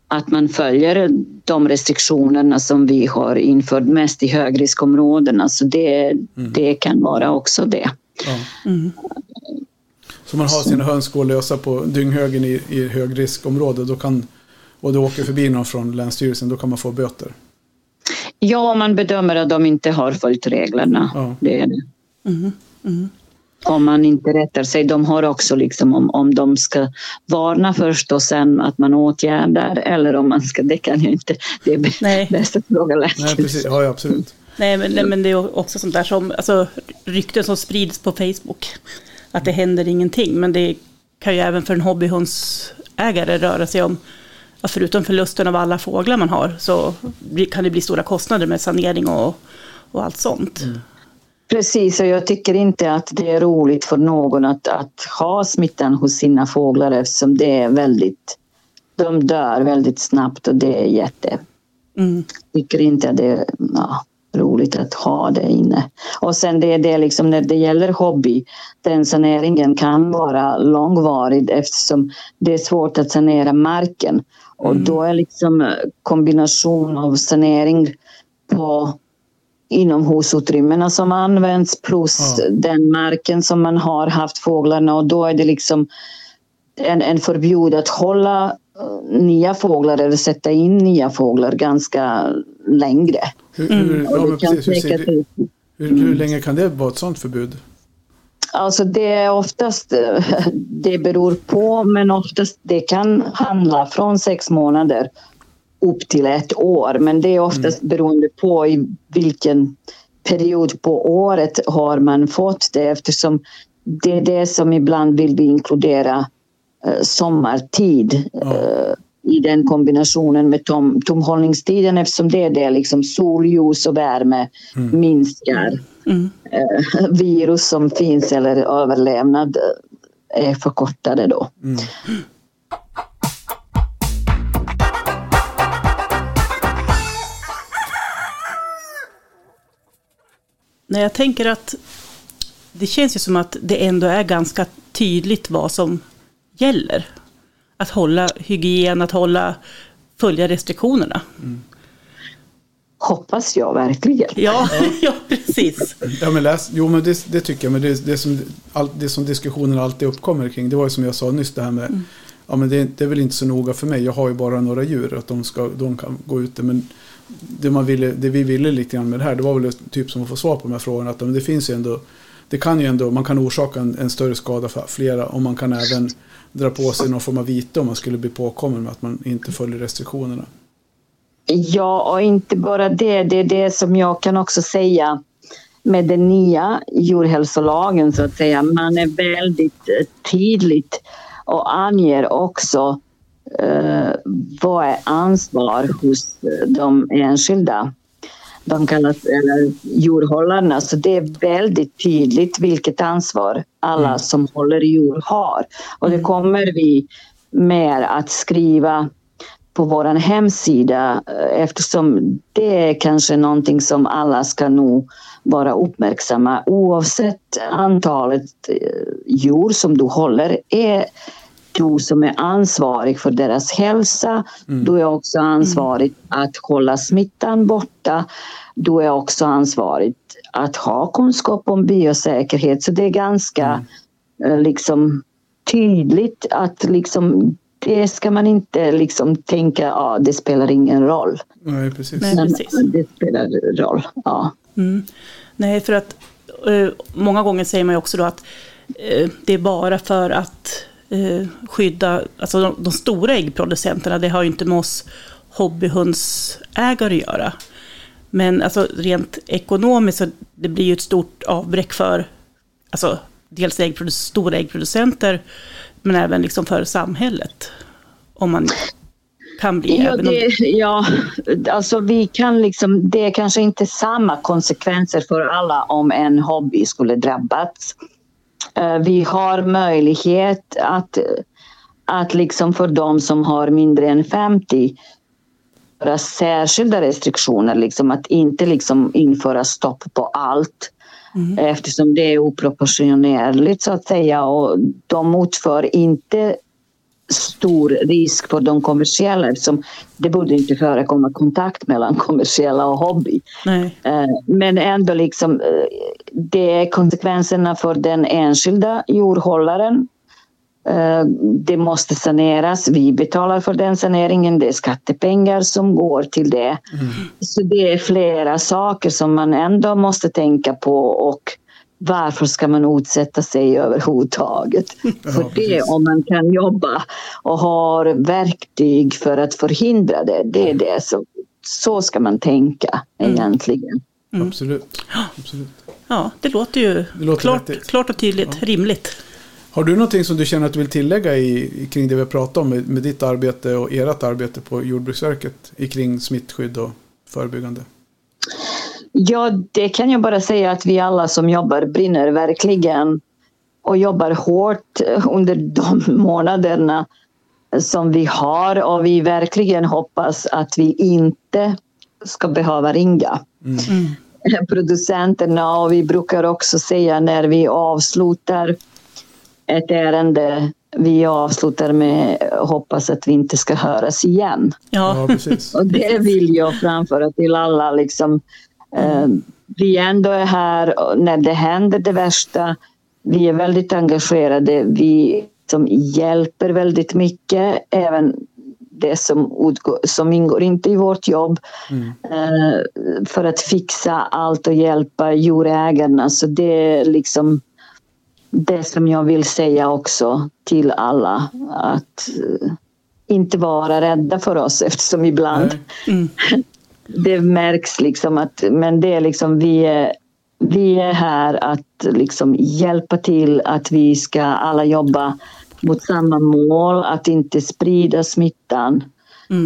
Speaker 3: att man följer de restriktionerna som vi har infört mest i högriskområdena. Så det, det kan vara också det.
Speaker 1: Ja. Mm. Så man har sina höns gå lösa på dynghögen i, i högriskområde då kan, och du åker förbi någon från Länsstyrelsen, då kan man få böter.
Speaker 3: Ja, om man bedömer att de inte har följt reglerna. Ja. Det är det. Mm. Mm. Om man inte rättar sig. De har också liksom om, om de ska varna först och sen att man åtgärdar eller om man ska, det kan jag inte. Det är Nej. bästa frågan.
Speaker 1: Nej, precis. Ja, absolut.
Speaker 2: Nej, men, nej, men det är också sånt där som, alltså rykten som sprids på Facebook. Att det händer ingenting, men det kan ju även för en hobbyhundsägare röra sig om förutom förlusten av alla fåglar man har så kan det bli stora kostnader med sanering och, och allt sånt. Mm.
Speaker 3: Precis, och jag tycker inte att det är roligt för någon att, att ha smittan hos sina fåglar eftersom det är väldigt... De dör väldigt snabbt och det är jätte... Mm. tycker inte att det är ja, roligt att ha det inne. Och sen det är det liksom när det gäller hobby, den saneringen kan vara långvarig eftersom det är svårt att sanera marken. Och mm. då är liksom kombination av sanering på inomhusutrymmena som används plus ja. den marken som man har haft fåglarna och då är det liksom en, en förbjud att hålla eh, nya fåglar eller sätta in nya fåglar ganska längre.
Speaker 1: Hur, hur, mm. ja, precis, hur, hur, hur, hur länge kan det vara ett sådant förbud?
Speaker 3: Alltså det är oftast, det beror på, men oftast det kan handla från sex månader upp till ett år. Men det är oftast mm. beroende på i vilken period på året har man fått det eftersom det är det som ibland vill vi inkludera sommartid eh, i den kombinationen med tom, tomhållningstiden eftersom det är det liksom solljus och värme mm. minskar mm. Eh, virus som finns eller överlevnad eh, är förkortade då. Mm.
Speaker 2: Nej, jag tänker att det känns ju som att det ändå är ganska tydligt vad som gäller. Att hålla hygien, att hålla, följa restriktionerna. Mm.
Speaker 3: Hoppas jag verkligen.
Speaker 2: Ja, ja precis.
Speaker 1: Ja, men läs, jo, men det, det tycker jag. Men det, det, som, all, det som diskussionen alltid uppkommer kring, det var ju som jag sa nyss det här med mm. Ja, men det, det, är väl inte så noga för mig. Jag har ju bara några djur. Att de, ska, de kan gå ute. Men det, man ville, det vi ville lite grann med det här, det var väl typ som att få svar på de här frågorna. Att det finns ju ändå, det kan ju ändå, man kan orsaka en, en större skada för flera. Och man kan även dra på sig någon form av vite om man skulle bli påkommen med att man inte följer restriktionerna.
Speaker 3: Ja, och inte bara det. Det är det som jag kan också säga med den nya djurhälsolagen så att säga. Man är väldigt eh, tydligt och anger också eh, vad är ansvar hos eh, de enskilda. De kallas eller djurhållarna, så det är väldigt tydligt vilket ansvar alla mm. som håller djur har. Och det mm. kommer vi mer att skriva på vår hemsida eftersom det är kanske någonting som alla ska nog vara uppmärksamma oavsett antalet eh, djur som du håller. Är du som är ansvarig för deras hälsa, mm. du är också ansvarig mm. att hålla smittan borta. Du är också ansvarig att ha kunskap om biosäkerhet. Så det är ganska mm. Eh, liksom tydligt att liksom det ska man inte liksom tänka, ja ah, det spelar ingen roll.
Speaker 1: Nej, precis.
Speaker 2: Nej, precis.
Speaker 3: Det spelar roll, ja.
Speaker 2: Mm. Nej, för att uh, många gånger säger man ju också då att uh, det är bara för att skydda, alltså de, de, stora äggproducenterna, det har ju inte med oss hobbyhundsägare att göra. Men alltså rent ekonomiskt så det blir ju ett stort avbräck för alltså, dels äggprodu stora äggproducenter men även liksom för samhället. Om man kan bli.
Speaker 3: Ja, det, ja, alltså vi kan liksom, det är kanske inte samma konsekvenser för alla om en hobby skulle drabbas. Eh, vi har möjlighet att, att liksom för de som har mindre än 50 göra särskilda restriktioner, liksom att inte liksom införa stopp på allt. Mm. Eftersom det är oproportionerligt så att säga och de utför inte stor risk för de kommersiella eftersom det borde inte förekomma kontakt mellan kommersiella och hobby.
Speaker 2: Nej.
Speaker 3: Eh, Men ändå liksom, eh, det är konsekvenserna för den enskilda djurhållaren. Eh, Det måste saneras. Vi betalar för den saneringen. Det är skattepengar som går till det. Så det är flera saker som man ändå måste tänka på och varför ska man utsätta sig överhuvudtaget? För det
Speaker 1: precis.
Speaker 3: om man kan jobba och har verktyg för att förhindra det, det är det. Så, så ska man tänka egentligen.
Speaker 1: Absolut. Absolut.
Speaker 2: Ja, det låter ju
Speaker 1: Det låter
Speaker 2: klart, klart och tydligt, rimligt.
Speaker 1: Har du någonting som du känner att du vill tillägga i, kring det vi har pratat om med, med ditt arbete och ert arbete på Jordbruksverket i kring smittskydd och förebyggande?
Speaker 3: Ja, det kan jag bara säga att vi alla som jobbar brinner verkligen och jobbar hårt under de månaderna som vi har och vi verkligen hoppas att vi inte ska behöva ringa producenterna och vi brukar också säga när vi avslutar ett ärende vi avslutar med hoppas att vi inte ska höras igen.
Speaker 2: Ja,
Speaker 1: Ja, precis.
Speaker 3: Och det vill jag framföra till alla. Liksom, eh, vi ändå är här när det händer det värsta. Vi är väldigt engagerade. Vi som hjälper väldigt mycket. Även det som, utgår, som ingår inte i vårt jobb. Eh, för att fixa allt och hjälpa djurägarna. Så det är liksom det som jag vill säga också till alla. Att eh, inte vara rädda för oss eftersom ibland
Speaker 1: Nej.
Speaker 3: det märks liksom att men det är liksom vi är, vi är här att liksom hjälpa till att vi ska alla jobba mot samma mål, att inte sprida smittan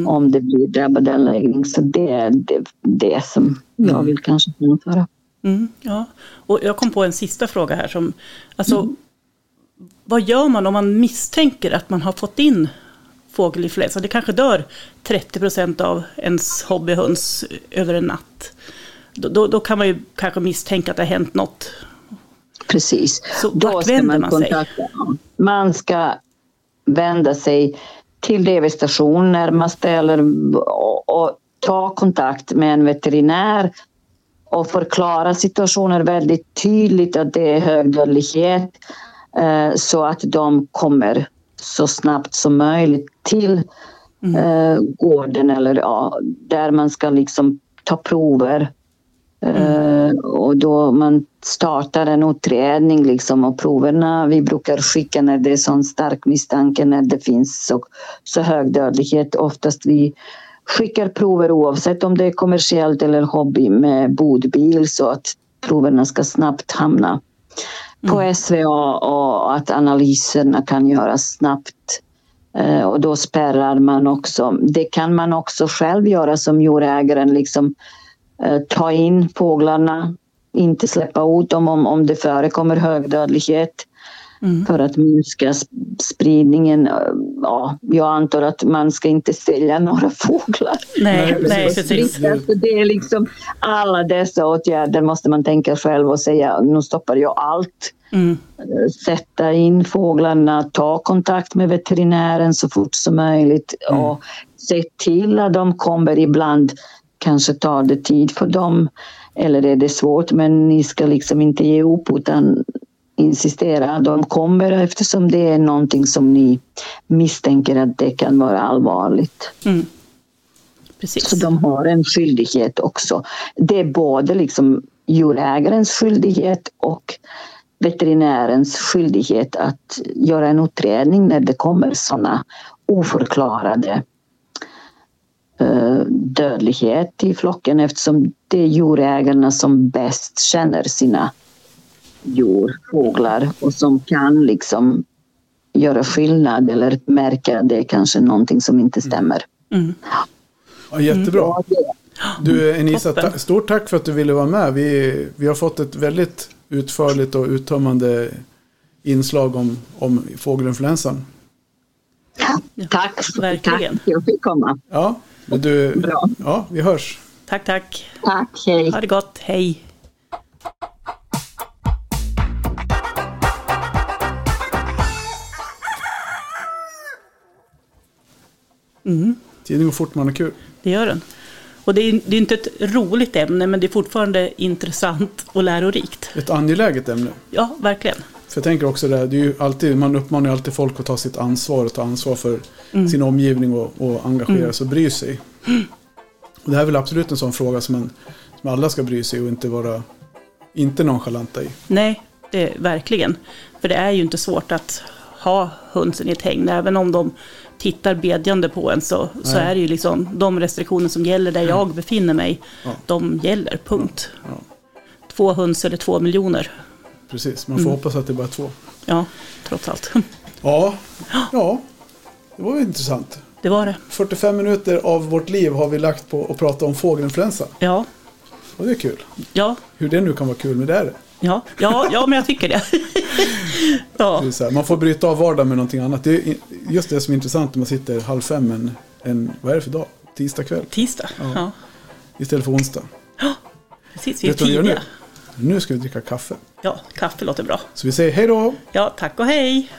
Speaker 3: om det blir drabbad anläggning. Så det är det, det som jag vill kanske framföra.
Speaker 2: Mm, ja. Och jag kom på en sista fråga här. Som, alltså, Vad gör man om man misstänker att man har fått in fågelinfluensa? Det kanske dör 30 procent av ens hobbyhöns över en natt. Då, då, då kan man ju kanske misstänka att det har hänt något.
Speaker 3: Precis.
Speaker 2: Så vart vänder man sig?
Speaker 3: Man ska vända sig till DV-station närmaste eller och, och ta kontakt med en veterinär och förklara situationen väldigt tydligt att det är hög dödlighet eh, så att de kommer så snabbt som möjligt till eh, gården eller ja, där man ska liksom ta prover Eh, och då man startar en utredning liksom och proverna vi brukar skicka när det är sån stark misstanke när det finns så, så hög dödlighet. Oftast vi skickar prover oavsett om det är kommersiellt eller hobby med bodbil så att proverna ska snabbt hamna på SVA och att analyserna kan göras snabbt. Eh, och då spärrar man också. Det kan man också själv göra som djurägaren. Liksom, eh, ta in fåglarna, inte släppa ut dem om, om det förekommer hög dödlighet för att minska sp- spridningen. Eh, Ja, jag antar att man ska inte sälja några fåglar.
Speaker 2: Nej,
Speaker 1: Nej, precis. Det-
Speaker 3: det är liksom alla dessa åtgärder måste man tänka själv och säga nu stoppar jag allt.
Speaker 2: Mm.
Speaker 3: Sätta in fåglarna, ta kontakt med veterinären så fort som möjligt och se till att de kommer ibland. Kanske tar det tid för dem eller är det svårt men ni ska liksom inte ge upp utan insistera. De kommer eftersom det är någonting som ni misstänker att det kan vara allvarligt.
Speaker 2: precis.
Speaker 3: Så de har en skyldighet också. Det är både liksom djurägarens skyldighet och veterinärens skyldighet att göra en utredning när det kommer sådana oförklarade eh, dödlighet i flocken eftersom det är djurägarna som bäst känner sina djur, fåglar och som kan liksom göra skillnad eller märka att det är kanske någonting som inte stämmer.
Speaker 1: Ja, jättebra. Du Enisa, ta- stort tack för att du ville vara med. Vi, vi har fått ett väldigt utförligt och uttömmande inslag om, om fågelinfluensan.
Speaker 3: Tack,
Speaker 2: verkligen.
Speaker 3: tack för att jag fick komma.
Speaker 1: Ja, men du,
Speaker 3: Bra.
Speaker 1: ja, vi hörs.
Speaker 2: Tack, tack.
Speaker 3: Tack, hej.
Speaker 2: Ha det gott. Hej.
Speaker 1: Tiden går fort man har kul.
Speaker 2: Det gör den. Och det är, det är inte ett roligt ämne, men det är fortfarande intressant och lärorikt.
Speaker 1: Ett angeläget ämne.
Speaker 2: Ja, verkligen.
Speaker 1: För jag tänker också det, det är ju alltid, man uppmanar ju alltid folk att ta sitt ansvar och ta ansvar för sin omgivning och, och engagera sig och bry sig. Och det här är väl absolut en sån fråga som, man, som alla ska bry sig och inte vara inte nonchalanta i.
Speaker 2: Nej, det verkligen. För det är ju inte svårt att ha hönsen i ett hägn. Även om de tittar bedjande på en så, så är det ju liksom de restriktioner som gäller där jag befinner mig.
Speaker 1: Ja.
Speaker 2: De gäller, punkt.
Speaker 1: Ja.
Speaker 2: Två höns eller två miljoner.
Speaker 1: Precis, man får hoppas att det är bara två.
Speaker 2: Ja, trots allt.
Speaker 1: Ja, ja, det var ju intressant.
Speaker 2: Det var det.
Speaker 1: 45 minuter av vårt liv har vi lagt på att prata om fågelinfluensa.
Speaker 2: Ja,
Speaker 1: Och det är kul.
Speaker 2: ja,
Speaker 1: Hur det nu kan vara kul, men det är det.
Speaker 2: Ja, ja, ja men jag tycker det. ja,
Speaker 1: det här, man får bryta av vardagen med någonting annat. Det är just det som är intressant när man sitter halv fem en, en vad är det för dag? Tisdag kväll
Speaker 2: tisdag.
Speaker 1: Ja.
Speaker 2: Ja.
Speaker 1: istället för onsdag.
Speaker 2: Precis, vi är
Speaker 1: gör nu?
Speaker 2: tidiga.
Speaker 1: Nu ska vi dricka kaffe.
Speaker 2: Ja, kaffe låter bra.
Speaker 1: Så vi säger hej då!
Speaker 2: Ja, tack och hej.